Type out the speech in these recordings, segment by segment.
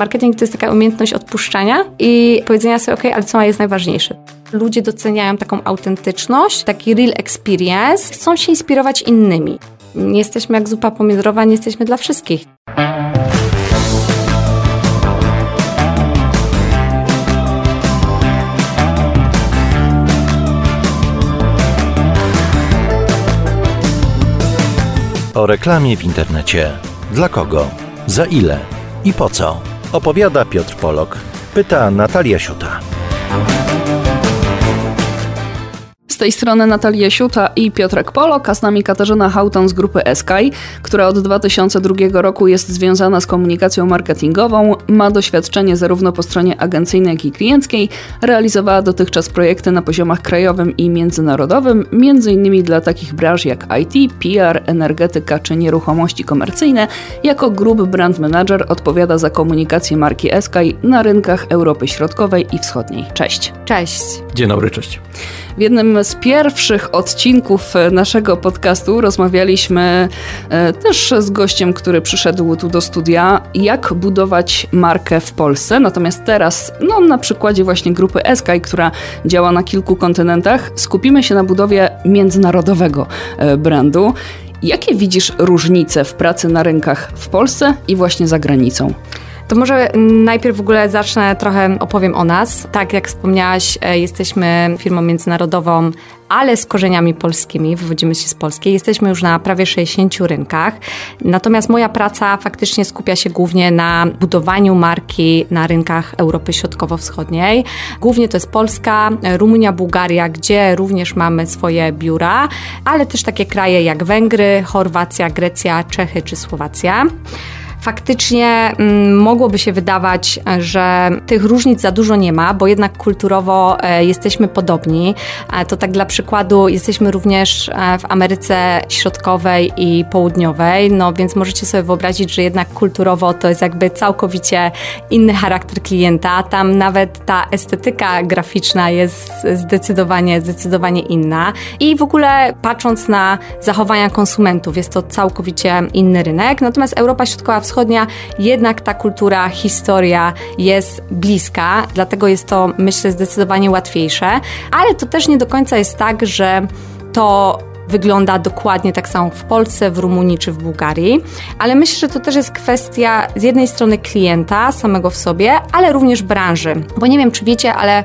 Marketing to jest taka umiejętność odpuszczania i powiedzenia sobie, ok, ale co jest najważniejsze? Ludzie doceniają taką autentyczność, taki real experience, chcą się inspirować innymi. Nie jesteśmy jak zupa pomidorowa, nie jesteśmy dla wszystkich. O reklamie w internecie. Dla kogo? Za ile? I po co? Opowiada Piotr Polok. Pyta Natalia Siuta. Tej strony Natalia Siuta i Piotrek Polok, a z nami Katarzyna Hauton z grupy Sky, która od 2002 roku jest związana z komunikacją marketingową, ma doświadczenie zarówno po stronie agencyjnej, jak i klienckiej, realizowała dotychczas projekty na poziomach krajowym i międzynarodowym, m.in. dla takich branż jak IT, PR, energetyka czy nieruchomości komercyjne. Jako Group Brand Manager odpowiada za komunikację marki Sky na rynkach Europy Środkowej i Wschodniej. Cześć. Cześć. Dzień dobry, cześć. W jednym z pierwszych odcinków naszego podcastu rozmawialiśmy e, też z gościem, który przyszedł tu do studia, jak budować markę w Polsce. Natomiast teraz, no na przykładzie właśnie grupy Eskai, która działa na kilku kontynentach, skupimy się na budowie międzynarodowego e, brandu. Jakie widzisz różnice w pracy na rynkach w Polsce i właśnie za granicą? To może najpierw w ogóle zacznę trochę opowiem o nas. Tak jak wspomniałaś, e, jesteśmy firmą międzynarodową, ale z korzeniami polskimi, wywodzimy się z Polski. Jesteśmy już na prawie 60 rynkach. Natomiast moja praca faktycznie skupia się głównie na budowaniu marki na rynkach Europy Środkowo-Wschodniej. Głównie to jest Polska, Rumunia, Bułgaria, gdzie również mamy swoje biura, ale też takie kraje jak Węgry, Chorwacja, Grecja, Czechy czy Słowacja faktycznie mm, mogłoby się wydawać, że tych różnic za dużo nie ma, bo jednak kulturowo e, jesteśmy podobni. E, to tak dla przykładu, jesteśmy również e, w Ameryce Środkowej i Południowej, no więc możecie sobie wyobrazić, że jednak kulturowo to jest jakby całkowicie inny charakter klienta. Tam nawet ta estetyka graficzna jest zdecydowanie, zdecydowanie inna. I w ogóle patrząc na zachowania konsumentów, jest to całkowicie inny rynek. Natomiast Europa Środkowa wschodnia, jednak ta kultura, historia jest bliska, dlatego jest to, myślę, zdecydowanie łatwiejsze, ale to też nie do końca jest tak, że to wygląda dokładnie tak samo w Polsce, w Rumunii czy w Bułgarii, ale myślę, że to też jest kwestia z jednej strony klienta samego w sobie, ale również branży. Bo nie wiem, czy wiecie, ale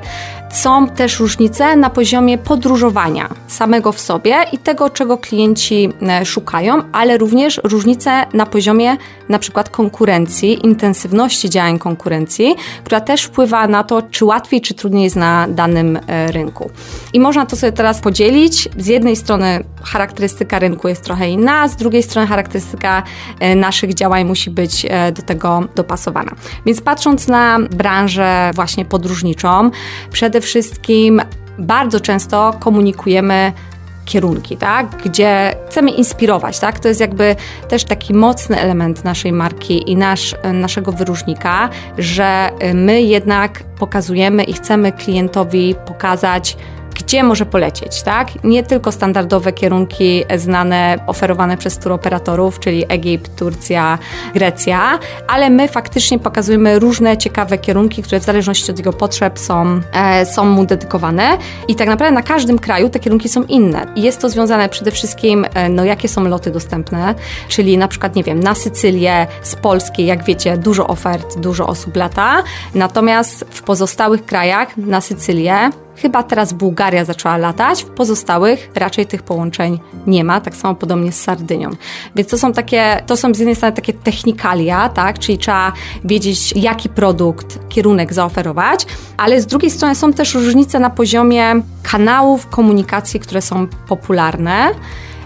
są też różnice na poziomie podróżowania samego w sobie i tego, czego klienci e, szukają, ale również różnice na poziomie na przykład konkurencji, intensywności działań konkurencji, która też wpływa na to, czy łatwiej, czy trudniej jest na danym e, rynku. I można to sobie teraz podzielić. Z jednej strony charakterystyka rynku jest trochę inna, z drugiej strony charakterystyka e, naszych działań musi być do tego dopasowana. Więc patrząc na branżę właśnie podróżniczą, przede wszystkim bardzo często komunikujemy kierunki, tak? gdzie chcemy inspirować. Tak? To jest jakby też taki mocny element naszej marki i nasz, naszego wyróżnika, że my jednak pokazujemy i chcemy klientowi pokazać, gdzie może polecieć, tak? Nie tylko standardowe kierunki znane, oferowane przez turoperatorów, czyli Egipt, Turcja, Grecja, ale my faktycznie pokazujemy różne ciekawe kierunki, które w zależności od jego potrzeb są, e, są mu dedykowane i tak naprawdę na każdym kraju te kierunki są inne. I jest to związane przede wszystkim, e, no jakie są loty dostępne, czyli na przykład, nie wiem, na Sycylię z Polski, jak wiecie, dużo ofert, dużo osób lata, natomiast w pozostałych krajach na Sycylię Chyba teraz Bułgaria zaczęła latać, w pozostałych raczej tych połączeń nie ma, tak samo podobnie z Sardynią. Więc to są takie, to są z jednej strony takie technikalia, tak, czyli trzeba wiedzieć, jaki produkt, kierunek zaoferować, ale z drugiej strony są też różnice na poziomie kanałów komunikacji, które są popularne.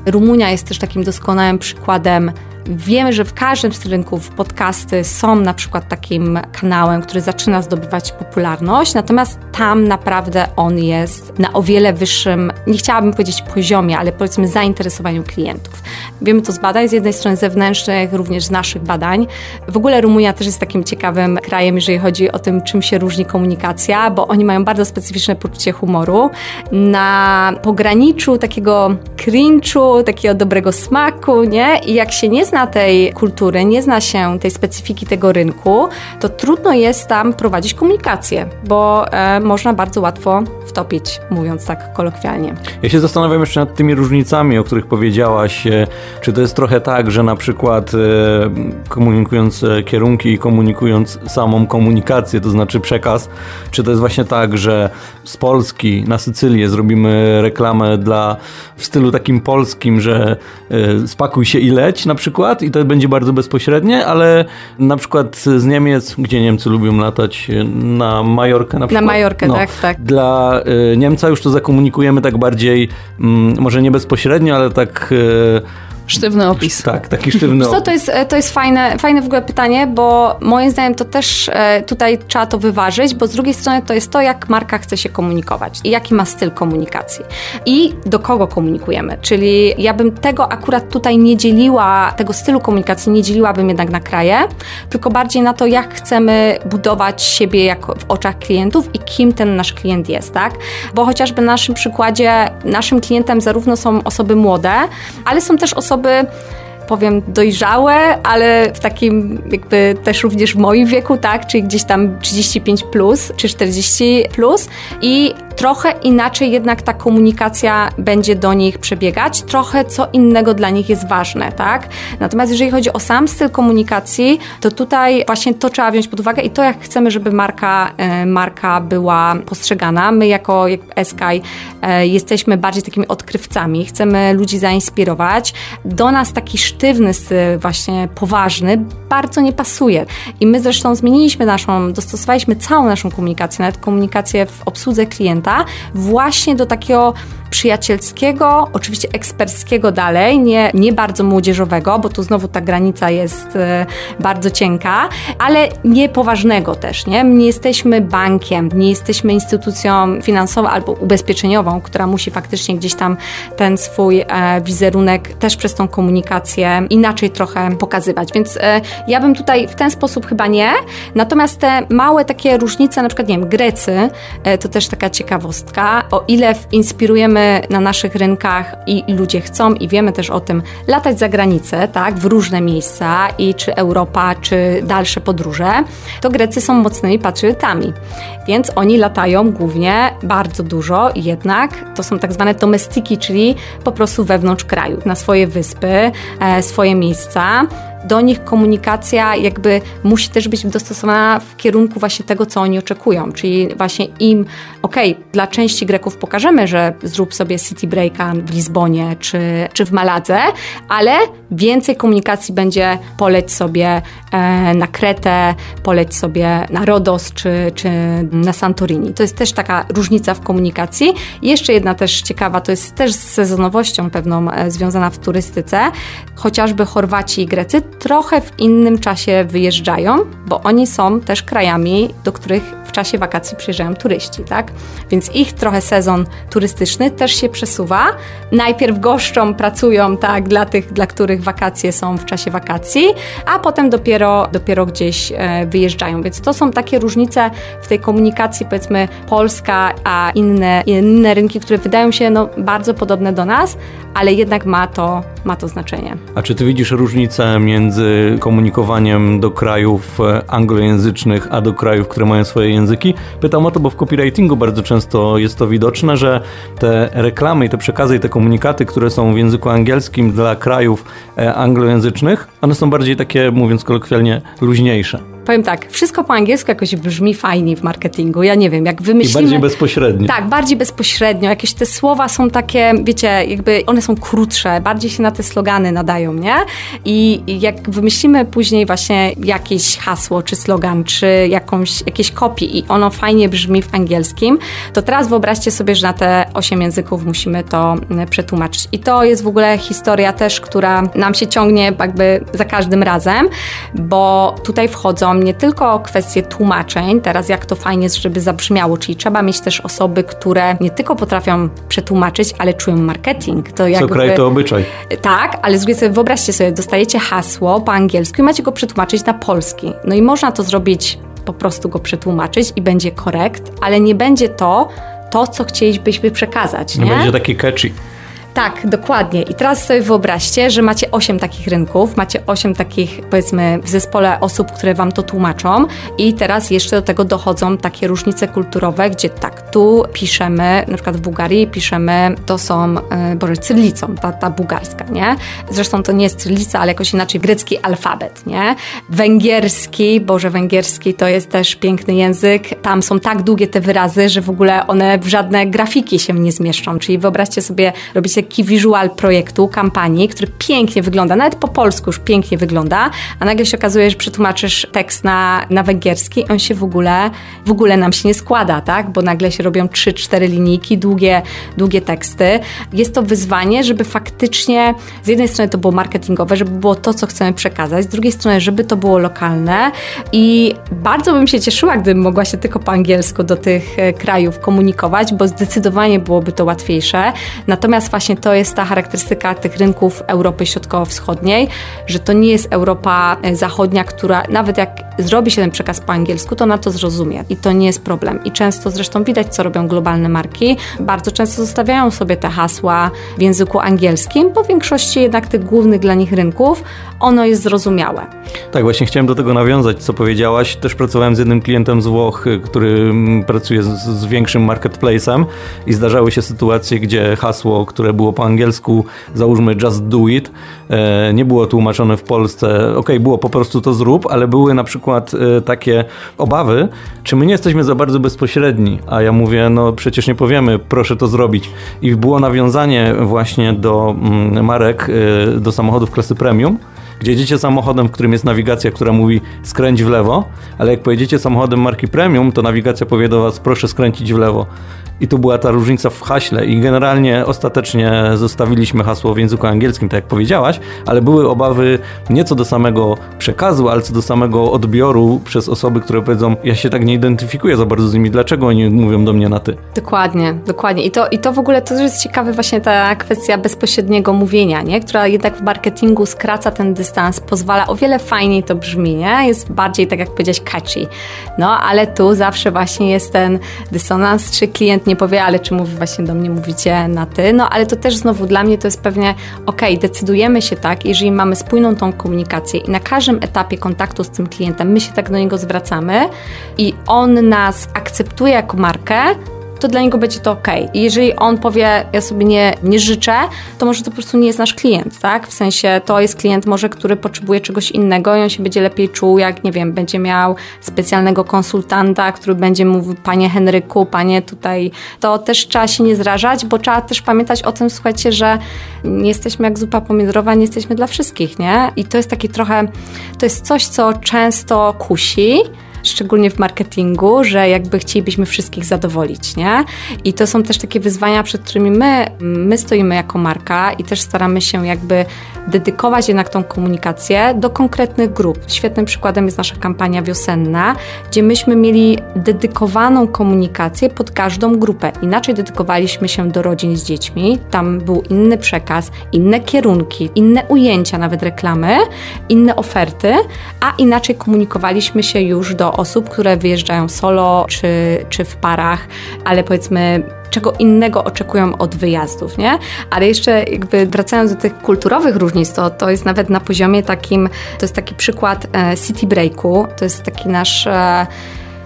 Rumunia jest też takim doskonałym przykładem Wiemy, że w każdym z rynków podcasty są na przykład takim kanałem, który zaczyna zdobywać popularność, natomiast tam naprawdę on jest na o wiele wyższym, nie chciałabym powiedzieć poziomie, ale powiedzmy zainteresowaniu klientów. Wiemy to z badań, z jednej strony zewnętrznych, również z naszych badań. W ogóle Rumunia też jest takim ciekawym krajem, jeżeli chodzi o tym, czym się różni komunikacja, bo oni mają bardzo specyficzne poczucie humoru. Na pograniczu takiego cringe'u, takiego dobrego smaku, nie? I jak się nie zna zna tej kultury, nie zna się tej specyfiki tego rynku, to trudno jest tam prowadzić komunikację, bo e, można bardzo łatwo wtopić, mówiąc tak kolokwialnie. Ja się zastanawiam jeszcze nad tymi różnicami, o których powiedziałaś. E, czy to jest trochę tak, że na przykład e, komunikując e, kierunki i komunikując samą komunikację, to znaczy przekaz, czy to jest właśnie tak, że z Polski na Sycylię zrobimy reklamę dla w stylu takim polskim, że spakuj się i leć na przykład i to będzie bardzo bezpośrednie, ale na przykład z Niemiec, gdzie Niemcy lubią latać na Majorkę na przykład. Na Majorkę, no, tak, tak. Dla Niemca już to zakomunikujemy tak bardziej, mm, może nie bezpośrednio, ale tak Sztywny opis. Tak, taki sztywny opis. Co, to jest, e, to jest fajne, fajne w ogóle pytanie, bo moim zdaniem to też e, tutaj trzeba to wyważyć, bo z drugiej strony to jest to, jak marka chce się komunikować i jaki ma styl komunikacji i do kogo komunikujemy. Czyli ja bym tego akurat tutaj nie dzieliła, tego stylu komunikacji nie dzieliłabym jednak na kraje, tylko bardziej na to, jak chcemy budować siebie jako w oczach klientów i kim ten nasz klient jest, tak? Bo chociażby na naszym przykładzie, naszym klientem zarówno są osoby młode, ale są też osoby, osoby powiem, dojrzałe, ale w takim jakby też również w moim wieku, tak, czyli gdzieś tam 35 plus, czy 40 plus i trochę inaczej jednak ta komunikacja będzie do nich przebiegać, trochę co innego dla nich jest ważne, tak? Natomiast jeżeli chodzi o sam styl komunikacji, to tutaj właśnie to trzeba wziąć pod uwagę i to, jak chcemy, żeby marka, e, marka była postrzegana. My jako jak Sky e, jesteśmy bardziej takimi odkrywcami, chcemy ludzi zainspirować. Do nas taki styl, właśnie poważny, bardzo nie pasuje. I my zresztą zmieniliśmy naszą, dostosowaliśmy całą naszą komunikację, nawet komunikację w obsłudze klienta, właśnie do takiego przyjacielskiego, oczywiście eksperckiego dalej, nie, nie bardzo młodzieżowego, bo tu znowu ta granica jest e, bardzo cienka, ale nie poważnego też, nie? Nie jesteśmy bankiem, nie jesteśmy instytucją finansową albo ubezpieczeniową, która musi faktycznie gdzieś tam ten swój e, wizerunek też przez tą komunikację inaczej trochę pokazywać, więc e, ja bym tutaj w ten sposób chyba nie, natomiast te małe takie różnice, na przykład, nie wiem, Grecy, to też taka ciekawostka, o ile inspirujemy na naszych rynkach i ludzie chcą i wiemy też o tym latać za granicę, tak, w różne miejsca i czy Europa, czy dalsze podróże, to Grecy są mocnymi patriotami. Więc oni latają głównie bardzo dużo, jednak to są tak zwane domestiki, czyli po prostu wewnątrz kraju, na swoje wyspy, e, swoje miejsca do nich komunikacja jakby musi też być dostosowana w kierunku właśnie tego, co oni oczekują. Czyli właśnie im, okej, okay, dla części Greków pokażemy, że zrób sobie city breaka w Lizbonie czy, czy w Maladze, ale więcej komunikacji będzie poleć sobie e, na Kretę, poleć sobie na Rodos czy, czy na Santorini. To jest też taka różnica w komunikacji. I jeszcze jedna też ciekawa, to jest też z sezonowością pewną e, związana w turystyce. Chociażby Chorwaci i Grecy trochę w innym czasie wyjeżdżają, bo oni są też krajami, do których w czasie wakacji przyjeżdżają turyści, tak? Więc ich trochę sezon turystyczny też się przesuwa. Najpierw goszczą, pracują, tak, dla tych, dla których wakacje są w czasie wakacji, a potem dopiero, dopiero gdzieś e, wyjeżdżają. Więc to są takie różnice w tej komunikacji, powiedzmy, Polska, a inne, inne rynki, które wydają się no, bardzo podobne do nas, ale jednak ma to, ma to znaczenie. A czy ty widzisz różnicę między komunikowaniem do krajów e, anglojęzycznych, a do krajów, które mają swoje języki? Pytam o to, bo w copywritingu bardzo często jest to widoczne, że te reklamy i te przekazy i te komunikaty, które są w języku angielskim dla krajów e, anglojęzycznych, one są bardziej takie, mówiąc kolokwialnie, luźniejsze powiem tak, wszystko po angielsku jakoś brzmi fajnie w marketingu. Ja nie wiem, jak wymyślimy... I bardziej bezpośrednio. Tak, bardziej bezpośrednio. Jakieś te słowa są takie, wiecie, jakby one są krótsze, bardziej się na te slogany nadają, nie? I jak wymyślimy później właśnie jakieś hasło, czy slogan, czy jakąś, jakieś kopii i ono fajnie brzmi w angielskim, to teraz wyobraźcie sobie, że na te osiem języków musimy to mm, przetłumaczyć. I to jest w ogóle historia też, która nam się ciągnie jakby za każdym razem, bo tutaj wchodzą nie tylko kwestie tłumaczeń, teraz jak to fajnie jest, żeby zabrzmiało, czyli trzeba mieć też osoby, które nie tylko potrafią przetłumaczyć, ale czują marketing. To jakby, Co kraj to obyczaj. Tak, ale z drugiej strony wyobraźcie sobie, dostajecie hasło po angielsku i macie go przetłumaczyć na polski. No i można to zrobić, po prostu go przetłumaczyć i będzie korekt, ale nie będzie to, to co chcielibyśmy przekazać. Nie, nie będzie taki catchy. Tak, dokładnie. I teraz sobie wyobraźcie, że macie 8 takich rynków, macie 8 takich, powiedzmy, w zespole osób, które wam to tłumaczą, i teraz jeszcze do tego dochodzą takie różnice kulturowe, gdzie tak, tu piszemy, na przykład w Bułgarii piszemy, to są, e, boże, cyrylicą, ta, ta bułgarska, nie? Zresztą to nie jest cyrylica, ale jakoś inaczej grecki alfabet, nie? Węgierski, boże, węgierski to jest też piękny język. Tam są tak długie te wyrazy, że w ogóle one w żadne grafiki się nie zmieszczą. Czyli wyobraźcie sobie, robicie taki wizual projektu, kampanii, który pięknie wygląda, nawet po polsku już pięknie wygląda, a nagle się okazuje, że przetłumaczysz tekst na, na węgierski on się w ogóle, w ogóle nam się nie składa, tak? Bo nagle się robią 3-4 linijki, długie, długie teksty. Jest to wyzwanie, żeby faktycznie z jednej strony to było marketingowe, żeby było to, co chcemy przekazać, z drugiej strony, żeby to było lokalne i bardzo bym się cieszyła, gdybym mogła się tylko po angielsku do tych e, krajów komunikować, bo zdecydowanie byłoby to łatwiejsze. Natomiast właśnie to jest ta charakterystyka tych rynków Europy Środkowo-Wschodniej, że to nie jest Europa e, Zachodnia, która nawet jak zrobi się ten przekaz po angielsku, to na to zrozumie i to nie jest problem. I często zresztą widać, co robią globalne marki. Bardzo często zostawiają sobie te hasła w języku angielskim, bo w większości jednak tych głównych dla nich rynków ono jest zrozumiałe. Tak, właśnie chciałem do tego nawiązać, co powiedziałaś. Też pracowałem z jednym klientem z Włoch, który mm, pracuje z, z większym marketplace'em i zdarzały się sytuacje, gdzie hasło, które było po angielsku, załóżmy just do it, e, nie było tłumaczone w Polsce. Ok, było po prostu to zrób, ale były na przykład e, takie obawy, czy my nie jesteśmy za bardzo bezpośredni, a ja mówię, no przecież nie powiemy, proszę to zrobić. I było nawiązanie właśnie do mm, marek, e, do samochodów klasy premium, gdzie jedziecie samochodem, w którym jest nawigacja, która mówi skręć w lewo, ale jak pojedziecie samochodem marki premium, to nawigacja powie do was proszę skręcić w lewo. I tu była ta różnica w haśle i generalnie ostatecznie zostawiliśmy hasło w języku angielskim, tak jak powiedziałaś, ale były obawy nie co do samego przekazu, ale co do samego odbioru przez osoby, które powiedzą, ja się tak nie identyfikuję za bardzo z nimi, dlaczego oni mówią do mnie na ty? Dokładnie, dokładnie. I to, i to w ogóle to jest ciekawe właśnie ta kwestia bezpośredniego mówienia, nie? która jednak w marketingu skraca ten dystans, pozwala o wiele fajniej to brzmi, nie? Jest bardziej, tak jak powiedziałeś, catchy. No, ale tu zawsze właśnie jest ten dysonans, czy klient nie powie, ale czy mówi właśnie do mnie, mówicie na ty, no ale to też znowu dla mnie to jest pewnie, okej, okay, decydujemy się tak, jeżeli mamy spójną tą komunikację i na każdym etapie kontaktu z tym klientem my się tak do niego zwracamy i on nas akceptuje jako markę, to dla niego będzie to ok. I jeżeli on powie, ja sobie nie, nie życzę, to może to po prostu nie jest nasz klient, tak? W sensie to jest klient może, który potrzebuje czegoś innego i on się będzie lepiej czuł, jak nie wiem, będzie miał specjalnego konsultanta, który będzie mówił, panie Henryku, panie tutaj, to też trzeba się nie zrażać, bo trzeba też pamiętać o tym, słuchajcie, że nie jesteśmy jak zupa pomidorowa, nie jesteśmy dla wszystkich, nie? I to jest takie trochę, to jest coś, co często kusi, szczególnie w marketingu, że jakby chcielibyśmy wszystkich zadowolić, nie? I to są też takie wyzwania, przed którymi my, my stoimy jako marka i też staramy się jakby dedykować jednak tą komunikację do konkretnych grup. Świetnym przykładem jest nasza kampania wiosenna, gdzie myśmy mieli dedykowaną komunikację pod każdą grupę. Inaczej dedykowaliśmy się do rodzin z dziećmi, tam był inny przekaz, inne kierunki, inne ujęcia, nawet reklamy, inne oferty, a inaczej komunikowaliśmy się już do osób, które wyjeżdżają solo czy, czy w parach, ale powiedzmy czego innego oczekują od wyjazdów, nie? Ale jeszcze jakby wracając do tych kulturowych różnic, to, to jest nawet na poziomie takim, to jest taki przykład e, City Breaku, to jest taki nasz e,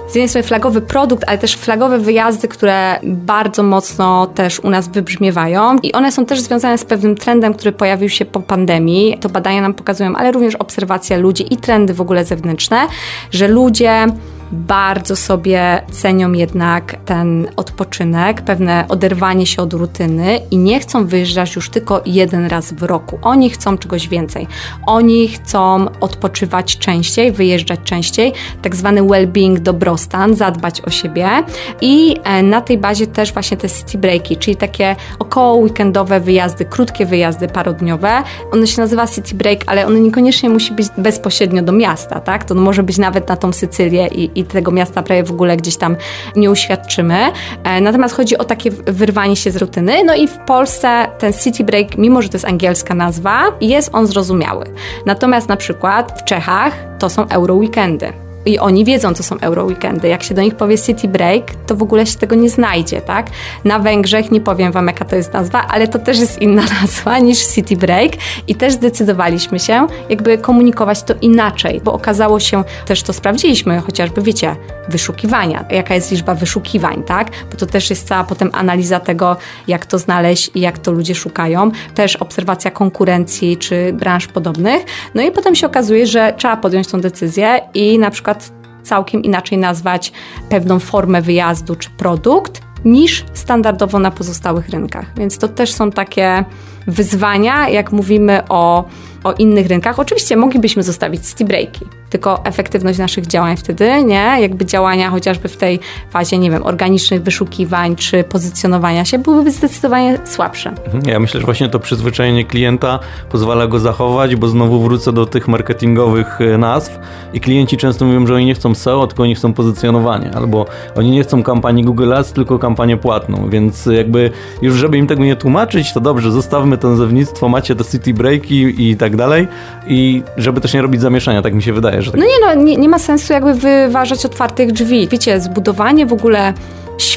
z jednej strony flagowy produkt, ale też flagowe wyjazdy, które bardzo mocno też u nas wybrzmiewają i one są też związane z pewnym trendem, który pojawił się po pandemii. To badania nam pokazują, ale również obserwacja ludzi i trendy w ogóle zewnętrzne, że ludzie bardzo sobie cenią jednak ten odpoczynek, pewne oderwanie się od rutyny i nie chcą wyjeżdżać już tylko jeden raz w roku. Oni chcą czegoś więcej. Oni chcą odpoczywać częściej, wyjeżdżać częściej, tak zwany well-being, dobrostan, zadbać o siebie i e, na tej bazie też właśnie te city breaki, czyli takie około weekendowe wyjazdy, krótkie wyjazdy parodniowe. Ono się nazywa city break, ale ono niekoniecznie musi być bezpośrednio do miasta, tak? To może być nawet na tą Sycylię i, i tego miasta prawie w ogóle gdzieś tam nie uświadczymy. E, natomiast chodzi o takie wyrwanie się z rutyny. No i w Polsce ten city break, mimo że to jest angielska nazwa, jest on zrozumiały. Natomiast na przykład w Czechach to są euro weekendy. I oni wiedzą, co są Euroweekendy. Jak się do nich powie City Break, to w ogóle się tego nie znajdzie, tak? Na Węgrzech nie powiem wam, jaka to jest nazwa, ale to też jest inna nazwa niż City Break i też zdecydowaliśmy się jakby komunikować to inaczej, bo okazało się, też to sprawdziliśmy, chociażby wiecie, wyszukiwania, jaka jest liczba wyszukiwań, tak? Bo to też jest cała potem analiza tego, jak to znaleźć i jak to ludzie szukają. Też obserwacja konkurencji czy branż podobnych. No i potem się okazuje, że trzeba podjąć tą decyzję i na przykład całkiem inaczej nazwać pewną formę wyjazdu czy produkt niż standardowo na pozostałych rynkach. Więc to też są takie wyzwania, jak mówimy o, o innych rynkach. Oczywiście moglibyśmy zostawić city breaki, tylko efektywność naszych działań wtedy, nie? Jakby działania chociażby w tej fazie, nie wiem, organicznych wyszukiwań czy pozycjonowania się byłyby zdecydowanie słabsze. Mhm. Ja myślę, że właśnie to przyzwyczajenie klienta pozwala go zachować, bo znowu wrócę do tych marketingowych e, nazw i klienci często mówią, że oni nie chcą SEO, tylko oni chcą pozycjonowanie, albo oni nie chcą kampanii Google Ads, tylko kampanię płatną, więc jakby już żeby im tego nie tłumaczyć, to dobrze, zostawmy to nazewnictwo, macie te city breaki i tak dalej i żeby też nie robić zamieszania, tak mi się wydaje, że tak... No nie, no nie, nie ma sensu jakby wyważać otwartych drzwi. Wiecie, zbudowanie w ogóle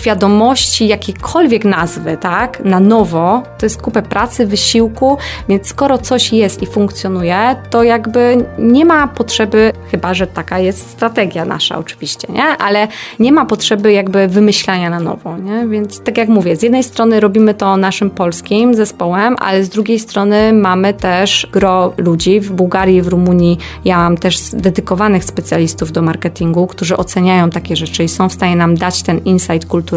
świadomości jakiejkolwiek nazwy, tak, na nowo, to jest kupę pracy, wysiłku, więc skoro coś jest i funkcjonuje, to jakby nie ma potrzeby, chyba że taka jest strategia nasza oczywiście, nie, ale nie ma potrzeby jakby wymyślania na nowo, nie, więc tak jak mówię, z jednej strony robimy to naszym polskim zespołem, ale z drugiej strony mamy też gro ludzi w Bułgarii, w Rumunii, ja mam też dedykowanych specjalistów do marketingu, którzy oceniają takie rzeczy i są w stanie nam dać ten insight kulturowy.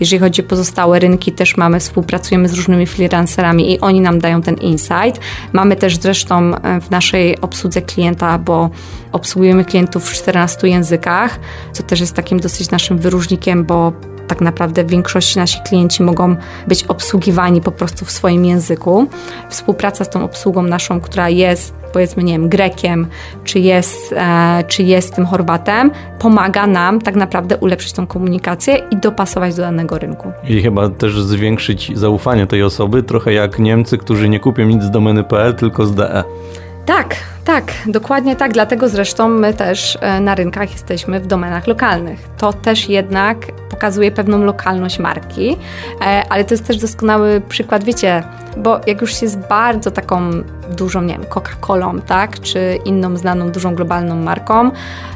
Jeżeli chodzi o pozostałe rynki, też mamy, współpracujemy z różnymi freelancerami i oni nam dają ten insight. Mamy też zresztą e, w naszej obsłudze klienta, bo obsługujemy klientów w 14 językach, co też jest takim dosyć naszym wyróżnikiem, bo tak naprawdę w większości nasi klienci mogą być obsługiwani po prostu w swoim języku. Współpraca z tą obsługą naszą, która jest powiedzmy, nie wiem, Grekiem, czy jest, e, czy jest tym Chorwatem, pomaga nam tak naprawdę ulepszyć tą komunikację i dopasować do danego rynku. I chyba też zwiększyć zaufanie tej osoby, trochę jak Niemcy, którzy nie kupią nic z domeny.pl, tylko z DE. Tak, tak, dokładnie tak. Dlatego zresztą my też e, na rynkach jesteśmy w domenach lokalnych. To też jednak pokazuje pewną lokalność marki, e, ale to jest też doskonały przykład, wiecie, bo jak już jest bardzo taką dużą, nie wiem, Coca-Colą, tak, czy inną znaną dużą globalną marką,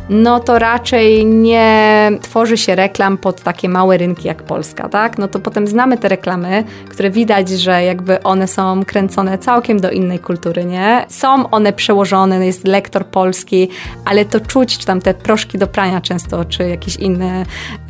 no to raczej nie tworzy się reklam pod takie małe rynki jak Polska, tak? No to potem znamy te reklamy, które widać, że jakby one są kręcone całkiem do innej kultury, nie? Są one przełożone, jest lektor polski, ale to czuć, czy tam te proszki do prania często, czy jakieś inne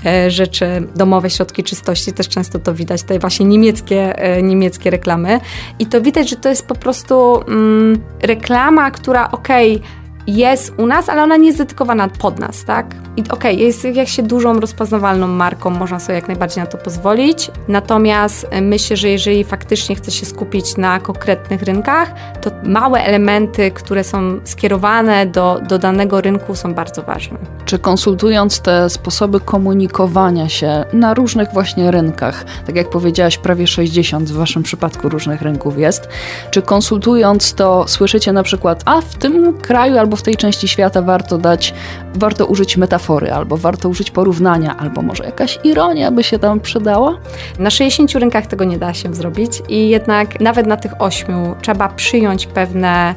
e, rzeczy, domowe środki czystości, też często to widać, te właśnie niemieckie, e, niemieckie reklamy i to widać, że to jest po prostu mm, reklama, która okej, okay, jest u nas, ale ona nie jest dedykowana pod nas, tak? I okej, okay, jest jak się dużą, rozpoznawalną marką, można sobie jak najbardziej na to pozwolić. Natomiast e, myślę, że jeżeli faktycznie chce się skupić na konkretnych rynkach, to małe elementy, które są skierowane do, do danego rynku są bardzo ważne. Czy konsultując te sposoby komunikowania się na różnych właśnie rynkach, tak jak powiedziałaś, prawie 60 w waszym przypadku różnych rynków jest, czy konsultując to słyszycie na przykład, a w tym kraju albo w tej części świata warto dać, warto użyć metafory, albo warto użyć porównania, albo może jakaś ironia by się tam przydała? Na 60 rynkach tego nie da się zrobić i jednak nawet na tych ośmiu trzeba przyjąć pewne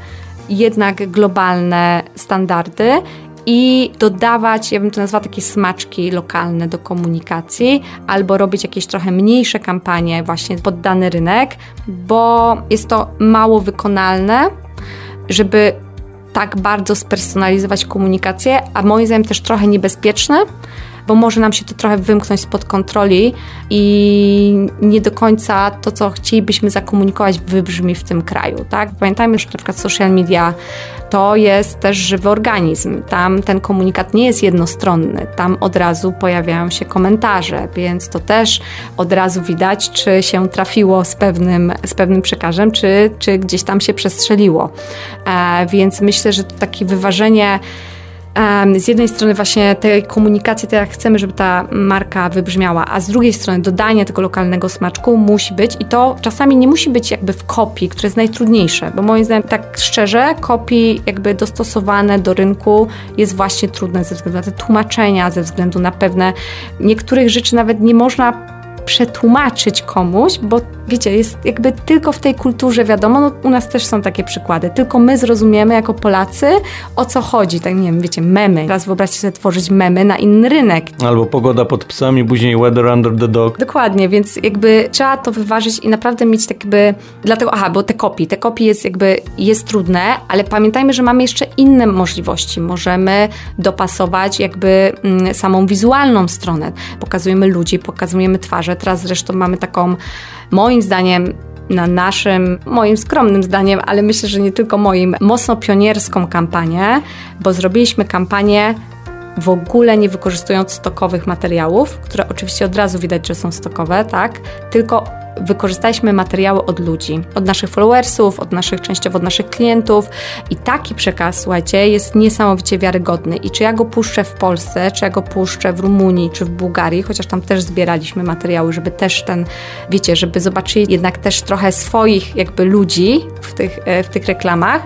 jednak globalne standardy i dodawać, ja bym to nazwała takie smaczki lokalne do komunikacji, albo robić jakieś trochę mniejsze kampanie właśnie pod dany rynek, bo jest to mało wykonalne, żeby tak bardzo spersonalizować komunikację, a moim zdaniem też trochę niebezpieczne, bo może nam się to trochę wymknąć spod kontroli i nie do końca to, co chcielibyśmy zakomunikować, wybrzmi w tym kraju. Tak? Pamiętajmy, że na przykład social media to jest też żywy organizm. Tam ten komunikat nie jest jednostronny. Tam od razu pojawiają się komentarze, więc to też od razu widać, czy się trafiło z pewnym, z pewnym przekazem, czy, czy gdzieś tam się przestrzeliło. E, więc myślę, że to takie wyważenie z jednej strony właśnie tej komunikacji, tak jak chcemy, żeby ta marka wybrzmiała, a z drugiej strony dodanie tego lokalnego smaczku musi być i to czasami nie musi być jakby w kopii, które jest najtrudniejsze, bo moim zdaniem tak szczerze, kopii jakby dostosowane do rynku jest właśnie trudne ze względu na te tłumaczenia, ze względu na pewne niektórych rzeczy nawet nie można przetłumaczyć komuś, bo wiecie, jest jakby tylko w tej kulturze wiadomo, no u nas też są takie przykłady, tylko my zrozumiemy jako Polacy o co chodzi, tak nie wiem, wiecie, memy. Teraz wyobraźcie sobie tworzyć memy na inny rynek. Albo pogoda pod psami, później weather under the dog. Dokładnie, więc jakby trzeba to wyważyć i naprawdę mieć tak jakby, dlatego, aha, bo te kopii, te kopii jest jakby, jest trudne, ale pamiętajmy, że mamy jeszcze inne możliwości. Możemy dopasować jakby mm, samą wizualną stronę. Pokazujemy ludzi, pokazujemy twarze, Teraz zresztą mamy taką, moim zdaniem, na naszym, moim skromnym zdaniem, ale myślę, że nie tylko moim, mocno pionierską kampanię, bo zrobiliśmy kampanię w ogóle nie wykorzystując stokowych materiałów, które oczywiście od razu widać, że są stokowe, tak? Tylko wykorzystaliśmy materiały od ludzi, od naszych followersów, od naszych, częściowo od naszych klientów i taki przekaz, słuchajcie, jest niesamowicie wiarygodny i czy ja go puszczę w Polsce, czy ja go puszczę w Rumunii, czy w Bułgarii, chociaż tam też zbieraliśmy materiały, żeby też ten, wiecie, żeby zobaczyli jednak też trochę swoich jakby ludzi w tych, e, w tych reklamach,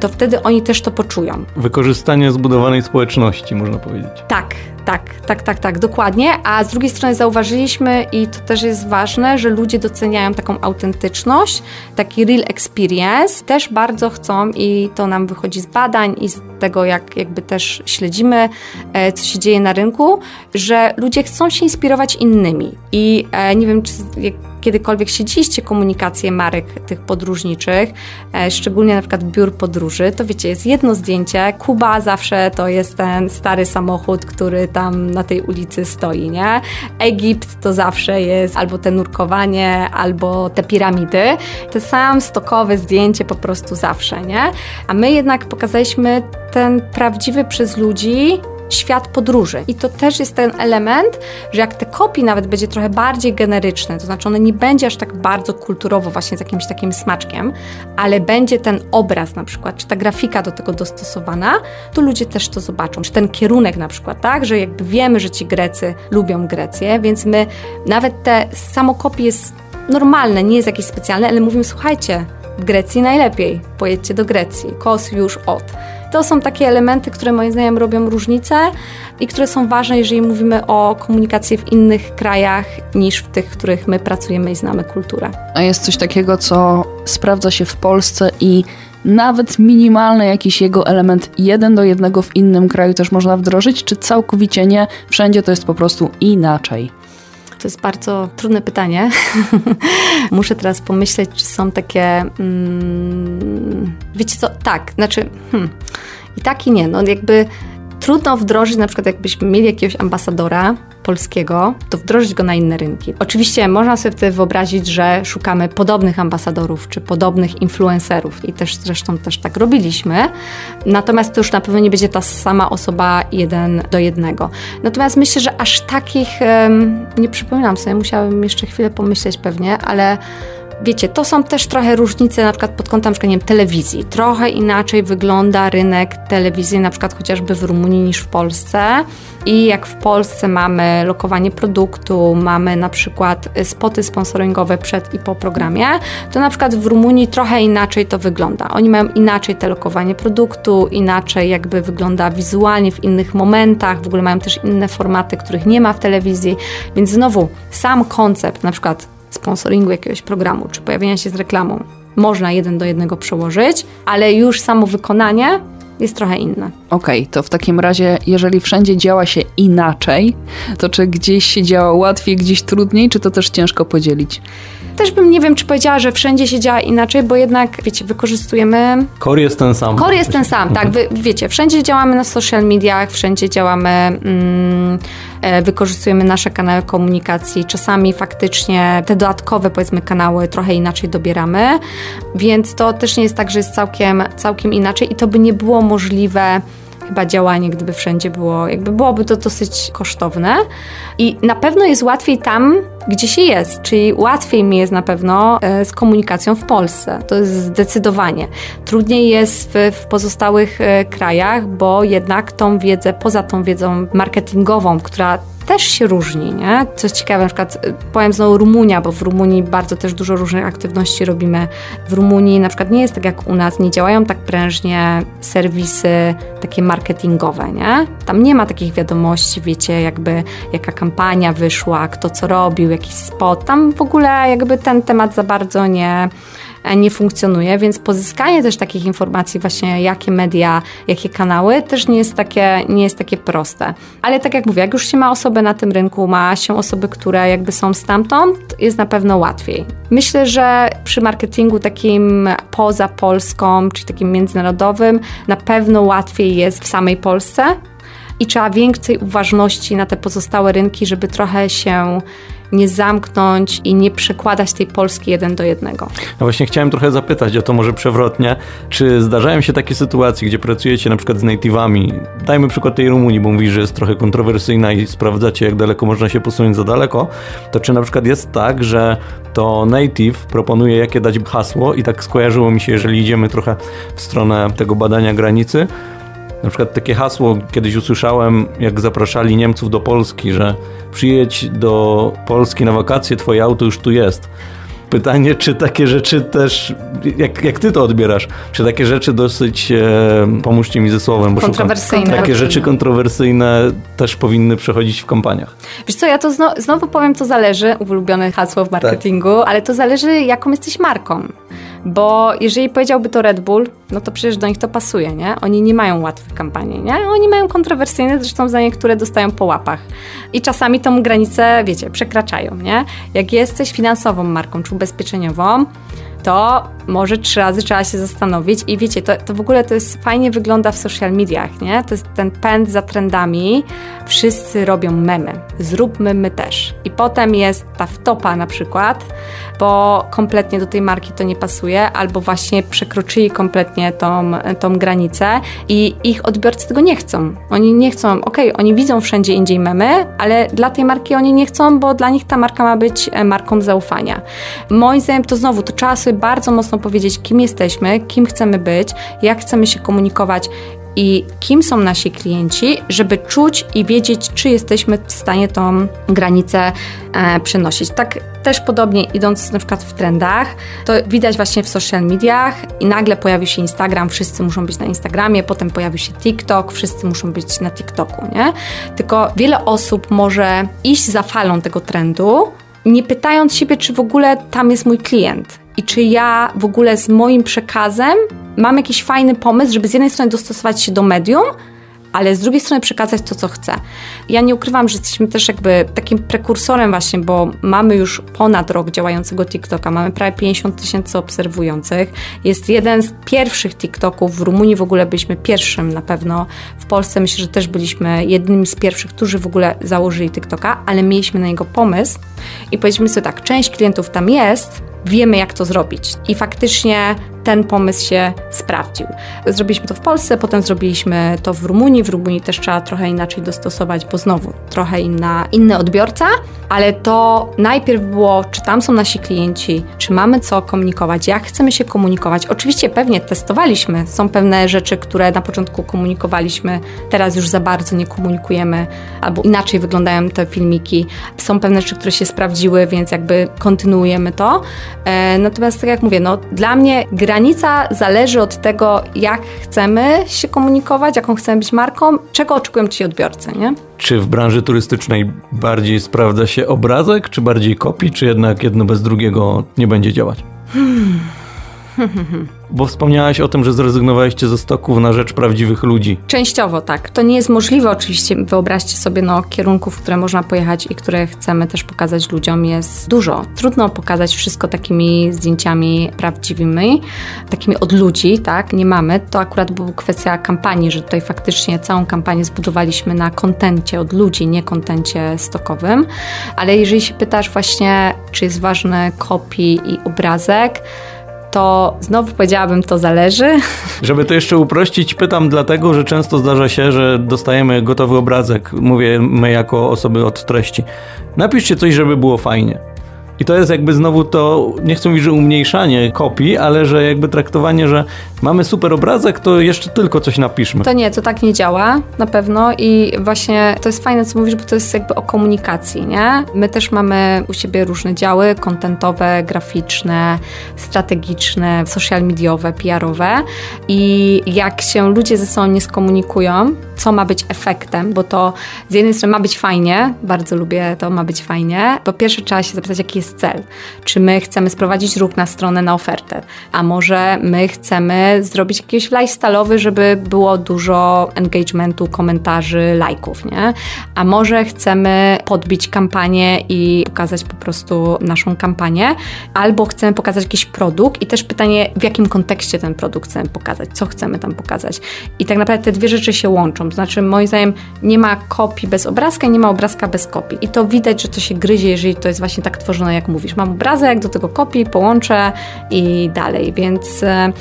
to wtedy oni też to poczują. Wykorzystanie zbudowanej społeczności, można powiedzieć. Tak, tak, tak, tak, tak, dokładnie. A z drugiej strony zauważyliśmy, i to też jest ważne, że ludzie doceniają taką autentyczność, taki real experience. Też bardzo chcą, i to nam wychodzi z badań i z tego, jak jakby też śledzimy, e, co się dzieje na rynku, że ludzie chcą się inspirować innymi. I e, nie wiem, czy kiedykolwiek śledziliście komunikację marek tych podróżniczych, e, szczególnie na przykład biur podróży, to wiecie, jest jedno zdjęcie. Kuba zawsze to jest ten stary samochód, który tam na tej ulicy stoi, nie? Egipt to zawsze jest albo te nurkowanie, albo te piramidy. Te sam stokowe zdjęcie po prostu zawsze, nie? A my jednak pokazaliśmy ten prawdziwy przez ludzi świat podróży. I to też jest ten element, że jak te kopii nawet będzie trochę bardziej generyczne, to znaczy one nie będzie aż tak bardzo kulturowo właśnie z jakimś takim smaczkiem, ale będzie ten obraz na przykład, czy ta grafika do tego dostosowana, to ludzie też to zobaczą. Czy ten kierunek na przykład, tak, że jakby wiemy, że ci Grecy lubią Grecję, więc my nawet te samo kopie jest normalne, nie jest jakieś specjalne, ale mówimy, słuchajcie, w Grecji najlepiej, pojedźcie do Grecji, kos już od. To są takie elementy, które moim zdaniem robią różnicę i które są ważne, jeżeli mówimy o komunikacji w innych krajach niż w tych, w których my pracujemy i znamy kulturę. A jest coś takiego, co sprawdza się w Polsce i nawet minimalny jakiś jego element jeden do jednego w innym kraju też można wdrożyć, czy całkowicie nie? Wszędzie to jest po prostu inaczej. To jest bardzo trudne pytanie. Muszę teraz pomyśleć, czy są takie. Mm, wiecie co? Tak, znaczy. Hmm, I tak i nie. No jakby trudno wdrożyć, na przykład jakbyśmy mieli jakiegoś ambasadora polskiego, to wdrożyć go na inne rynki. Oczywiście można sobie wtedy wyobrazić, że szukamy podobnych ambasadorów czy podobnych influencerów i też zresztą też tak robiliśmy. Natomiast to już na pewno nie będzie ta sama osoba jeden do jednego. Natomiast myślę, że aż takich nie przypominam sobie, musiałabym jeszcze chwilę pomyśleć pewnie, ale wiecie, to są też trochę różnice na przykład pod kątem na nie wiem, telewizji. Trochę inaczej wygląda rynek telewizji na przykład chociażby w Rumunii niż w Polsce. I jak w Polsce mamy lokowanie produktu, mamy na przykład spoty sponsoringowe przed i po programie, to na przykład w Rumunii trochę inaczej to wygląda. Oni mają inaczej te lokowanie produktu, inaczej jakby wygląda wizualnie w innych momentach, w ogóle mają też inne formaty, których nie ma w telewizji, więc znowu sam koncept na przykład sponsoringu jakiegoś programu, czy pojawienia się z reklamą, można jeden do jednego przełożyć, ale już samo wykonanie jest trochę inne. Okej, okay, to w takim razie, jeżeli wszędzie działa się inaczej, to czy gdzieś się działa łatwiej, gdzieś trudniej, czy to też ciężko podzielić? Też bym nie wiem, czy powiedziała, że wszędzie się działa inaczej, bo jednak, wiecie, wykorzystujemy. Core jest ten sam. Core jest ten sam, tak. Wy, wiecie, wszędzie działamy na social mediach, wszędzie działamy, mm, e, wykorzystujemy nasze kanały komunikacji. Czasami faktycznie te dodatkowe, powiedzmy, kanały trochę inaczej dobieramy, więc to też nie jest tak, że jest całkiem, całkiem inaczej i to by nie było możliwe chyba działanie, gdyby wszędzie było, jakby byłoby to dosyć kosztowne. I na pewno jest łatwiej tam gdzie się jest, czyli łatwiej mi jest na pewno e, z komunikacją w Polsce. To jest zdecydowanie. Trudniej jest w, w pozostałych e, krajach, bo jednak tą wiedzę, poza tą wiedzą marketingową, która też się różni, nie? Co ciekawe, na przykład y, powiem znowu Rumunia, bo w Rumunii bardzo też dużo różnych aktywności robimy. W Rumunii na przykład nie jest tak jak u nas, nie działają tak prężnie serwisy takie marketingowe, nie? Tam nie ma takich wiadomości, wiecie, jakby jaka kampania wyszła, kto co robił, jakiś spot. Tam w ogóle jakby ten temat za bardzo nie nie funkcjonuje, więc pozyskanie też takich informacji, właśnie jakie media, jakie kanały, też nie jest takie, nie jest takie proste. Ale tak jak mówię, jak już się ma osoby na tym rynku, ma się osoby, które jakby są stamtąd, jest na pewno łatwiej. Myślę, że przy marketingu takim poza Polską, czyli takim międzynarodowym, na pewno łatwiej jest w samej Polsce, i trzeba więcej uważności na te pozostałe rynki, żeby trochę się nie zamknąć i nie przekładać tej Polski jeden do jednego. No właśnie chciałem trochę zapytać o to może przewrotnie, czy zdarzają się takie sytuacje, gdzie pracujecie na przykład z native'ami, dajmy przykład tej Rumunii, bo mówisz, że jest trochę kontrowersyjna i sprawdzacie jak daleko można się posunąć za daleko, to czy na przykład jest tak, że to native proponuje jakie dać hasło i tak skojarzyło mi się, jeżeli idziemy trochę w stronę tego badania granicy, na przykład takie hasło kiedyś usłyszałem, jak zapraszali Niemców do Polski, że przyjedź do Polski na wakacje, twoje auto już tu jest. Pytanie, czy takie rzeczy też, jak, jak ty to odbierasz, czy takie rzeczy dosyć, e, pomóżcie mi ze słowem, bo kontrowersyjne. Szukam, takie rzeczy kontrowersyjne też powinny przechodzić w kampaniach. Wiesz co, ja to znowu, powiem, to zależy, ulubione hasło w marketingu, tak. ale to zależy, jaką jesteś marką. Bo jeżeli powiedziałby to Red Bull, no to przecież do nich to pasuje, nie? Oni nie mają łatwych kampanii, nie? Oni mają kontrowersyjne, zresztą za niektóre dostają po łapach. I czasami tą granicę, wiecie, przekraczają, nie? Jak jesteś finansową marką czy ubezpieczeniową, to może trzy razy trzeba się zastanowić i wiecie, to, to w ogóle to jest fajnie wygląda w social mediach, nie? To jest ten pęd za trendami. Wszyscy robią memy. Zróbmy my też. I potem jest ta wtopa na przykład, bo kompletnie do tej marki to nie pasuje, albo właśnie przekroczyli kompletnie tą, tą granicę i ich odbiorcy tego nie chcą. Oni nie chcą, okej, okay, oni widzą wszędzie indziej memy, ale dla tej marki oni nie chcą, bo dla nich ta marka ma być e, marką zaufania. Moim zdaniem to znowu, to trzeba sobie bardzo mocno powiedzieć, kim jesteśmy, kim chcemy być, jak chcemy się komunikować i kim są nasi klienci, żeby czuć i wiedzieć, czy jesteśmy w stanie tą granicę e, przenosić. Tak też podobnie idąc na przykład w trendach, to widać właśnie w social mediach i nagle pojawił się Instagram, wszyscy muszą być na Instagramie, potem pojawił się TikTok, wszyscy muszą być na TikToku, nie? Tylko wiele osób może iść za falą tego trendu, nie pytając siebie, czy w ogóle tam jest mój klient i czy ja w ogóle z moim przekazem mam jakiś fajny pomysł, żeby z jednej strony dostosować się do medium, ale z drugiej strony przekazać to, co chcę. Ja nie ukrywam, że jesteśmy też jakby takim prekursorem właśnie, bo mamy już ponad rok działającego TikToka, mamy prawie 50 tysięcy obserwujących. Jest jeden z pierwszych TikToków, w Rumunii w ogóle byliśmy pierwszym na pewno, w Polsce myślę, że też byliśmy jednymi z pierwszych, którzy w ogóle założyli TikToka, ale mieliśmy na niego pomysł i powiedzieliśmy sobie tak, część klientów tam jest, wiemy jak to zrobić. I faktycznie ten pomysł się sprawdził. Zrobiliśmy to w Polsce, potem zrobiliśmy to w Rumunii. W Rumunii też trzeba trochę inaczej dostosować, bo znowu trochę inna, inny odbiorca, ale to najpierw było, czy tam są nasi klienci, czy mamy co komunikować, jak chcemy się komunikować. Oczywiście pewnie testowaliśmy, są pewne rzeczy, które na początku komunikowaliśmy, teraz już za bardzo nie komunikujemy, albo inaczej wyglądają te filmiki. Są pewne rzeczy, które się sprawdziły, więc jakby kontynuujemy to. E, natomiast tak jak mówię, no dla mnie gra granica zależy od tego, jak chcemy się komunikować, jaką chcemy być marką, czego oczekują ci odbiorcy, nie? Czy w branży turystycznej bardziej sprawdza się obrazek, czy bardziej kopii, czy jednak jedno bez drugiego nie będzie działać? Hmm. Bo wspomniałaś o tym, że zrezygnowaliście ze stoków na rzecz prawdziwych ludzi. Częściowo tak. To nie jest możliwe oczywiście. Wyobraźcie sobie, no, kierunków, które można pojechać i które chcemy też pokazać ludziom jest dużo. Trudno pokazać wszystko takimi zdjęciami prawdziwymi, takimi od ludzi, tak? Nie mamy. To akurat była kwestia kampanii, że tutaj faktycznie całą kampanię zbudowaliśmy na kontencie od ludzi, nie kontencie stokowym. Ale jeżeli się pytasz właśnie, czy jest ważny kopii i obrazek, to znowu powiedziałabym, to zależy. Żeby to jeszcze uprościć, pytam dlatego, że często zdarza się, że dostajemy gotowy obrazek. Mówię my jako osoby od treści. Napiszcie coś, żeby było fajnie. I to jest jakby znowu to, nie chcę mówić, że umniejszanie kopii, ale że jakby traktowanie, że mamy super obrazek, to jeszcze tylko coś napiszmy. To nie, to tak nie działa, na pewno i właśnie to jest fajne, co mówisz, bo to jest jakby o komunikacji, nie? My też mamy u siebie różne działy, kontentowe, graficzne, strategiczne, social mediowe, PR-owe i jak się ludzie ze sobą nie skomunikują, co ma być efektem, bo to z jednej strony ma być fajnie, bardzo lubię to, ma być fajnie. Po pierwsze trzeba się zapytać, jaki jest cel. Czy my chcemy sprowadzić ruch na stronę, na ofertę, a może my chcemy zrobić jakiś lifestyle'owy, żeby było dużo engagementu, komentarzy, lajków, nie? A może chcemy podbić kampanię i pokazać po prostu naszą kampanię, albo chcemy pokazać jakiś produkt i też pytanie, w jakim kontekście ten produkt chcemy pokazać, co chcemy tam pokazać. I tak naprawdę te dwie rzeczy się łączą. To znaczy, moim zdaniem, nie ma kopii bez obrazka i nie ma obrazka bez kopii. I to widać, że to się gryzie, jeżeli to jest właśnie tak tworzone, jak mówisz. Mam obrazek, do tego kopii, połączę i dalej. Więc e,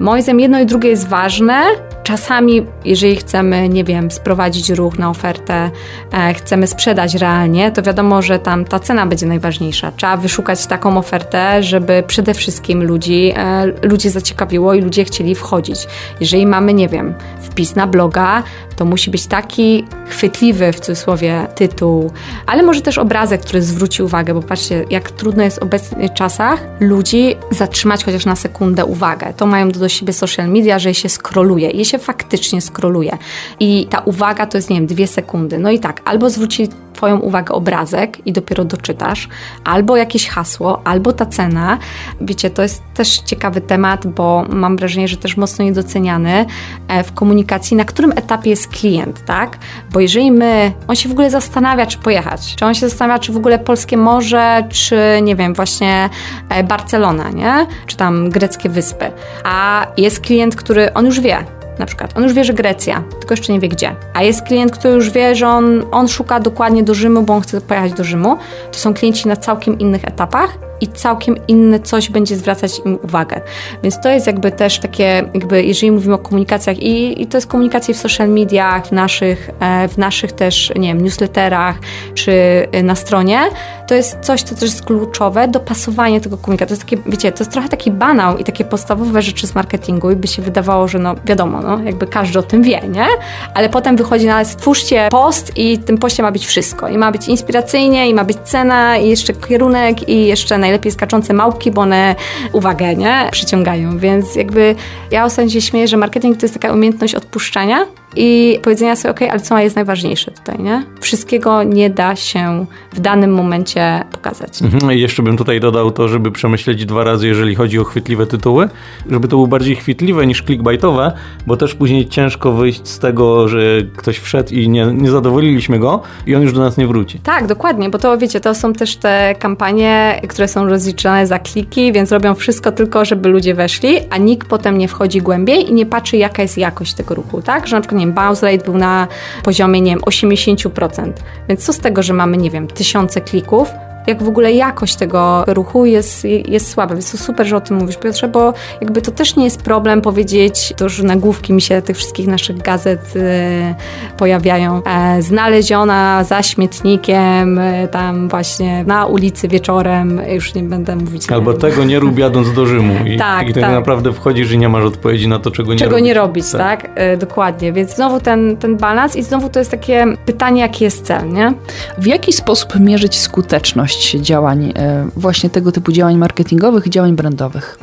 moim zdaniem jedno i drugie jest ważne. Czasami, jeżeli chcemy, nie wiem, sprowadzić ruch na ofertę, e, chcemy sprzedać realnie, to wiadomo, że tam ta cena będzie najważniejsza. Trzeba wyszukać taką ofertę, żeby przede wszystkim ludzi, e, ludzie zaciekawiło i ludzie chcieli wchodzić. Jeżeli mamy, nie wiem, wpis na bloga, to musi być taki chwytliwy, w cudzysłowie, tytuł, ale może też obrazek, który zwróci uwagę, bo patrzcie, jak trudno jest w obecnych czasach ludzi zatrzymać chociaż na sekundę uwagę. To mają do siebie social media, że się skroluje. Je się faktycznie skroluje. I ta uwaga to jest, nie wiem, dwie sekundy. No i tak, albo zwróci Twoją uwagę obrazek i dopiero doczytasz, albo jakieś hasło, albo ta cena. Wiecie, to jest też ciekawy temat, bo mam wrażenie, że też mocno niedoceniany e, w komunikacji, na którym etapie jest klient, tak? Bo jeżeli my, on się w ogóle zastanawia, czy pojechać, czy on się zastanawia, czy w ogóle polskie morze, czy nie wiem, właśnie e, Barcelona, nie? Czy tam greckie wyspy. A jest klient, który on już wie, na przykład. On już wie, że Grecja, tylko jeszcze nie wie gdzie. A jest klient, który już wie, że on, on szuka dokładnie do Rzymu, bo on chce pojechać do Rzymu. To są klienci na całkiem innych etapach i całkiem inne coś będzie zwracać im uwagę. Więc to jest jakby też takie, jakby jeżeli mówimy o komunikacjach i, i to jest komunikacja w social mediach, w naszych, e, w naszych też, nie wiem, newsletterach czy e, na stronie, to jest coś, co też jest kluczowe, dopasowanie tego komunikatu. To jest takie, wiecie, to jest trochę taki banał i takie podstawowe rzeczy z marketingu i by się wydawało, że no wiadomo, no, jakby każdy o tym wie, nie? Ale potem wychodzi na stwórzcie post i w tym poście ma być wszystko. I ma być inspiracyjnie, i ma być cena, i jeszcze kierunek, i jeszcze najlepiej skaczące małpki, bo one uwagę, nie? Przyciągają. Więc jakby ja ostatnio się śmieję, że marketing to jest taka umiejętność odpuszczania i powiedzenia sobie, ok, ale co jest najważniejsze tutaj, nie? Wszystkiego nie da się w danym momencie pokazać. Mhm, I jeszcze bym tutaj dodał to, żeby przemyśleć dwa razy, jeżeli chodzi o chwytliwe tytuły, żeby to było bardziej chwytliwe niż clickbaitowe, bo też później ciężko wyjść z tego, że ktoś wszedł i nie, nie zadowoliliśmy go i on już do nas nie wróci. Tak, dokładnie, bo to wiecie, to są też te kampanie, które są rozliczane za kliki, więc robią wszystko tylko, żeby ludzie weszli, a nikt potem nie wchodzi głębiej i nie patrzy, jaka jest jakość tego ruchu, tak? Że na przykład nie wiem, bounce rate był na poziomie, nie wiem, 80%. Więc co z tego, że mamy, nie wiem, tysiące klików, jak w ogóle jakość tego ruchu jest, jest słaba. Więc to super, że o tym mówisz, Piotrze, bo jakby to też nie jest problem powiedzieć, to już nagłówki mi się tych wszystkich naszych gazet y, pojawiają. E, znaleziona za śmietnikiem, y, tam właśnie na ulicy wieczorem, już nie będę mówić. Albo tego nie rób jadąc do Rzymu. I, tak, i tak, tak naprawdę wchodzisz i nie masz odpowiedzi na to, czego nie czego robić. nie robić, tak? tak? E, dokładnie. Więc znowu ten, ten balans i znowu to jest takie pytanie, jaki jest cel, nie? W jaki sposób mierzyć skuteczność działań, e, właśnie tego typu działań marketingowych i działań brandowych?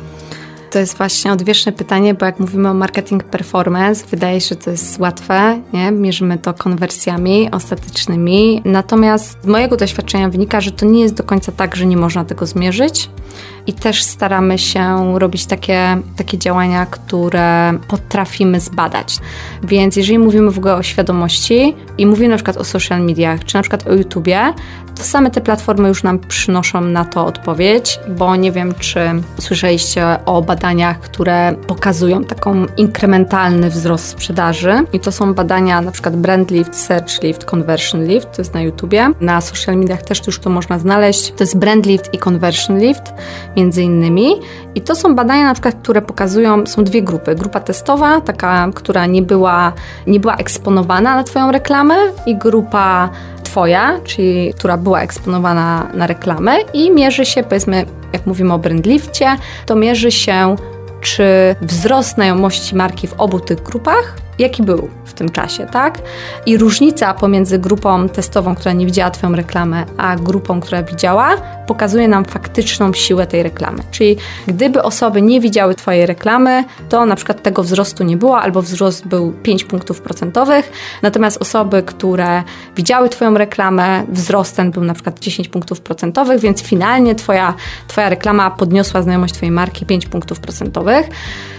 To jest właśnie odwieczne pytanie, bo jak mówimy o marketing performance, wydaje się, że to jest łatwe, nie? Mierzymy to konwersjami ostatecznymi. Natomiast z mojego doświadczenia wynika, że to nie jest do końca tak, że nie można tego zmierzyć i też staramy się robić takie, takie działania, które potrafimy zbadać. Więc jeżeli mówimy w ogóle o świadomości i mówimy na przykład o social mediach, czy na przykład o YouTubie, to same te platformy już nam przynoszą na to odpowiedź, bo nie wiem, czy słyszeliście o badaniach, które pokazują taką inkrementalny wzrost sprzedaży i to są badania na przykład Brand Lift, Search Lift, Conversion Lift, to jest na YouTubie. Na social mediach też już to można znaleźć. To jest Brand Lift i Conversion Lift między innymi. I to są badania na przykład, które pokazują, są dwie grupy. Grupa testowa, taka, która nie była, nie była eksponowana na Twoją reklamę i grupa Twoja, czyli która była eksponowana na reklamę i mierzy się, powiedzmy, jak mówimy o brandlifcie, to mierzy się, czy wzrost znajomości marki w obu tych grupach jaki był w tym czasie, tak? I różnica pomiędzy grupą testową, która nie widziała Twoją reklamę, a grupą, która widziała, pokazuje nam faktyczną siłę tej reklamy. Czyli gdyby osoby nie widziały Twojej reklamy, to na przykład tego wzrostu nie było, albo wzrost był 5 punktów procentowych, natomiast osoby, które widziały Twoją reklamę, wzrost ten był na przykład 10 punktów procentowych, więc finalnie Twoja, twoja reklama podniosła znajomość Twojej marki 5 punktów procentowych.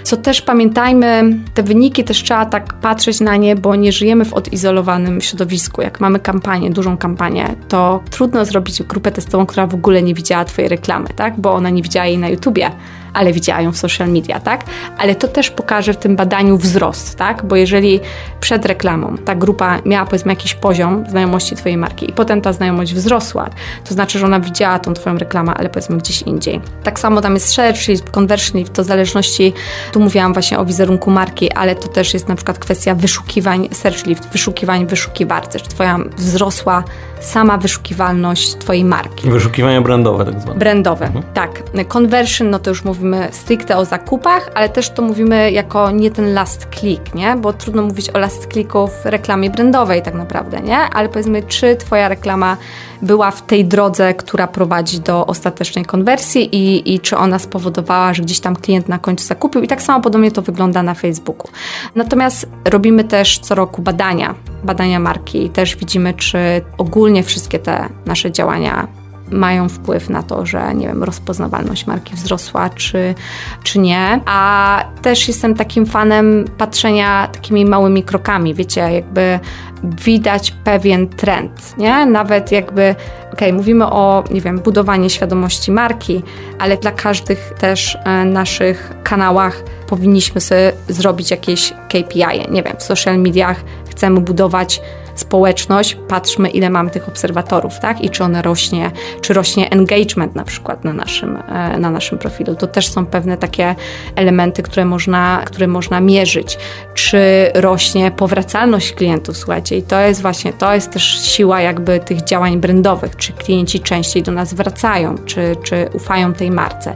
Co też pamiętajmy, te wyniki też trzeba tak patrzeć na nie, bo nie żyjemy w odizolowanym środowisku. Jak mamy kampanię, dużą kampanię, to trudno zrobić grupę testową, która w ogóle nie widziała Twojej reklamy, tak? Bo ona nie widziała jej na YouTubie ale widziała ją w social media, tak? Ale to też pokaże w tym badaniu wzrost, tak? Bo jeżeli przed reklamą ta grupa miała powiedzmy jakiś poziom znajomości Twojej marki i potem ta znajomość wzrosła, to znaczy, że ona widziała tą Twoją reklamę, ale powiedzmy gdzieś indziej. Tak samo tam jest search lift, conversion lift, to w zależności, tu mówiłam właśnie o wizerunku marki, ale to też jest na przykład kwestia wyszukiwań, search lift, wyszukiwań wyszukiwarce, czy Twoja wzrosła sama wyszukiwalność Twojej marki. Wyszukiwania brandowe tak zwane. Brandowe, mhm. tak. Conversion, no to już mówimy stricte o zakupach, ale też to mówimy jako nie ten last click, nie? Bo trudno mówić o last clicku w reklamie brandowej tak naprawdę, nie? Ale powiedzmy, czy Twoja reklama była w tej drodze, która prowadzi do ostatecznej konwersji i, i czy ona spowodowała, że gdzieś tam klient na końcu zakupił i tak samo podobnie to wygląda na Facebooku. Natomiast robimy też co roku badania, badania marki i też widzimy, czy ogólnie wszystkie te nasze działania mają wpływ na to, że nie wiem, rozpoznawalność marki wzrosła, czy, czy nie. A też jestem takim fanem patrzenia takimi małymi krokami, wiecie, jakby widać pewien trend, nie? Nawet jakby, okay, mówimy o, nie wiem, budowaniu świadomości marki, ale dla każdych też e, naszych kanałach powinniśmy sobie zrobić jakieś KPI. Nie wiem, w social mediach chcemy budować społeczność, patrzmy ile mamy tych obserwatorów, tak? I czy one rośnie, czy rośnie engagement na przykład na naszym, e, na naszym profilu. To też są pewne takie elementy, które można, które można mierzyć. Czy rośnie powracalność klientów, słuchajcie, i to jest właśnie, to jest też siła jakby tych działań brandowych, czy klienci częściej do nas wracają, czy, czy ufają tej marce.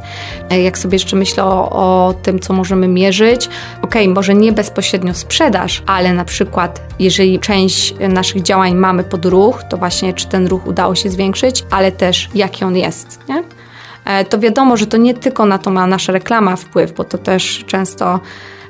E, jak sobie jeszcze myślę o, o tym, co możemy mierzyć, ok, może nie bezpośrednio sprzedaż, ale na przykład jeżeli część naszych działań mamy pod ruch, to właśnie czy ten ruch udało się zwiększyć, ale też jaki on jest. Nie? E, to wiadomo, że to nie tylko na to ma nasza reklama wpływ, bo to też często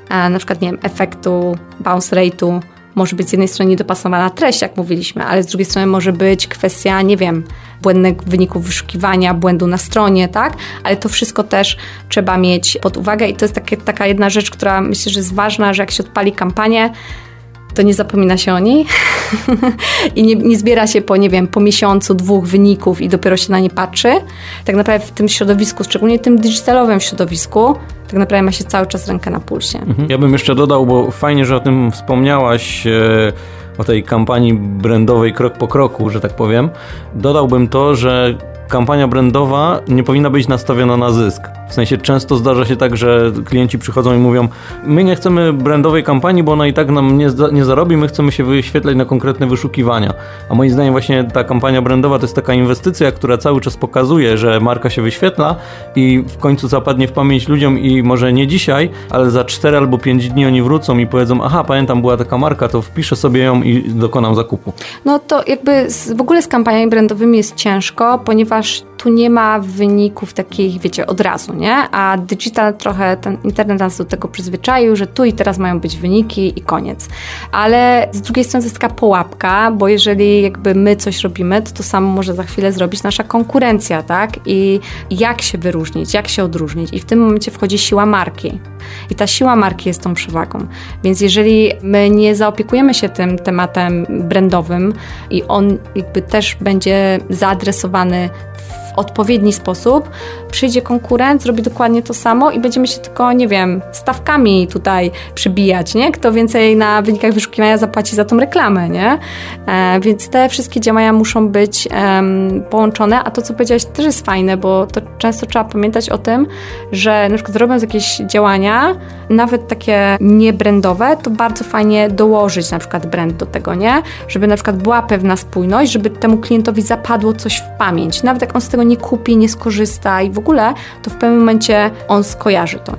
e, na przykład, nie wiem, efektu bounce rate'u może być z jednej strony niedopasowana treść, jak mówiliśmy, ale z drugiej strony może być kwestia, nie wiem, błędnych wyników wyszukiwania, błędu na stronie, tak? Ale to wszystko też trzeba mieć pod uwagę i to jest takie, taka jedna rzecz, która myślę, że jest ważna, że jak się odpali kampanię, to nie zapomina się o niej i nie, nie, zbiera się po, nie wiem, po miesiącu, dwóch wyników i dopiero się na nie patrzy. Tak naprawdę w tym środowisku, szczególnie tym digitalowym środowisku, tak naprawdę ma się cały czas rękę na pulsie. Mhm. Ja bym jeszcze dodał, bo fajnie, że o tym wspomniałaś, e, o tej kampanii brandowej krok po kroku, że tak powiem. Dodałbym to, że kampania brandowa nie powinna być nastawiona na zysk. W sensie często zdarza się tak, że klienci przychodzą i mówią: My nie chcemy brandowej kampanii, bo ona i tak nam nie, nie zarobi, my chcemy się wyświetlać na konkretne wyszukiwania. A moim zdaniem, właśnie ta kampania brandowa to jest taka inwestycja, która cały czas pokazuje, że marka się wyświetla i w końcu zapadnie w pamięć ludziom i może nie dzisiaj, ale za 4 albo 5 dni oni wrócą i powiedzą: Aha, pamiętam, była taka marka, to wpiszę sobie ją i dokonam zakupu. No to jakby z, w ogóle z kampaniami brandowymi jest ciężko, ponieważ tu nie ma wyników takich, wiecie, od razu, nie? A digital trochę, ten internet nas do tego przyzwyczaił, że tu i teraz mają być wyniki i koniec. Ale z drugiej strony jest taka pułapka, bo jeżeli jakby my coś robimy, to to samo może za chwilę zrobić nasza konkurencja, tak? I jak się wyróżnić, jak się odróżnić. I w tym momencie wchodzi siła marki. I ta siła marki jest tą przewagą. Więc jeżeli my nie zaopiekujemy się tym tematem brandowym i on jakby też będzie zaadresowany odpowiedni sposób, przyjdzie konkurent, zrobi dokładnie to samo i będziemy się tylko, nie wiem, stawkami tutaj przybijać, nie? Kto więcej na wynikach wyszukiwania zapłaci za tą reklamę, nie? E, więc te wszystkie działania muszą być połączone, a to, co powiedziałaś, też jest fajne, bo to często trzeba pamiętać o tym, że na przykład robiąc jakieś działania, nawet takie niebrandowe, to bardzo fajnie dołożyć na przykład brand do tego, nie? Żeby na przykład była pewna spójność, żeby temu klientowi zapadło coś w pamięć. Nawet on z tego nie kupi, nie skorzysta i w ogóle, to w pewnym momencie on skojarzy to.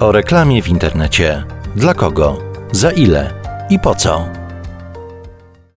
O reklamie w internecie. Dla kogo? Za ile? I po co?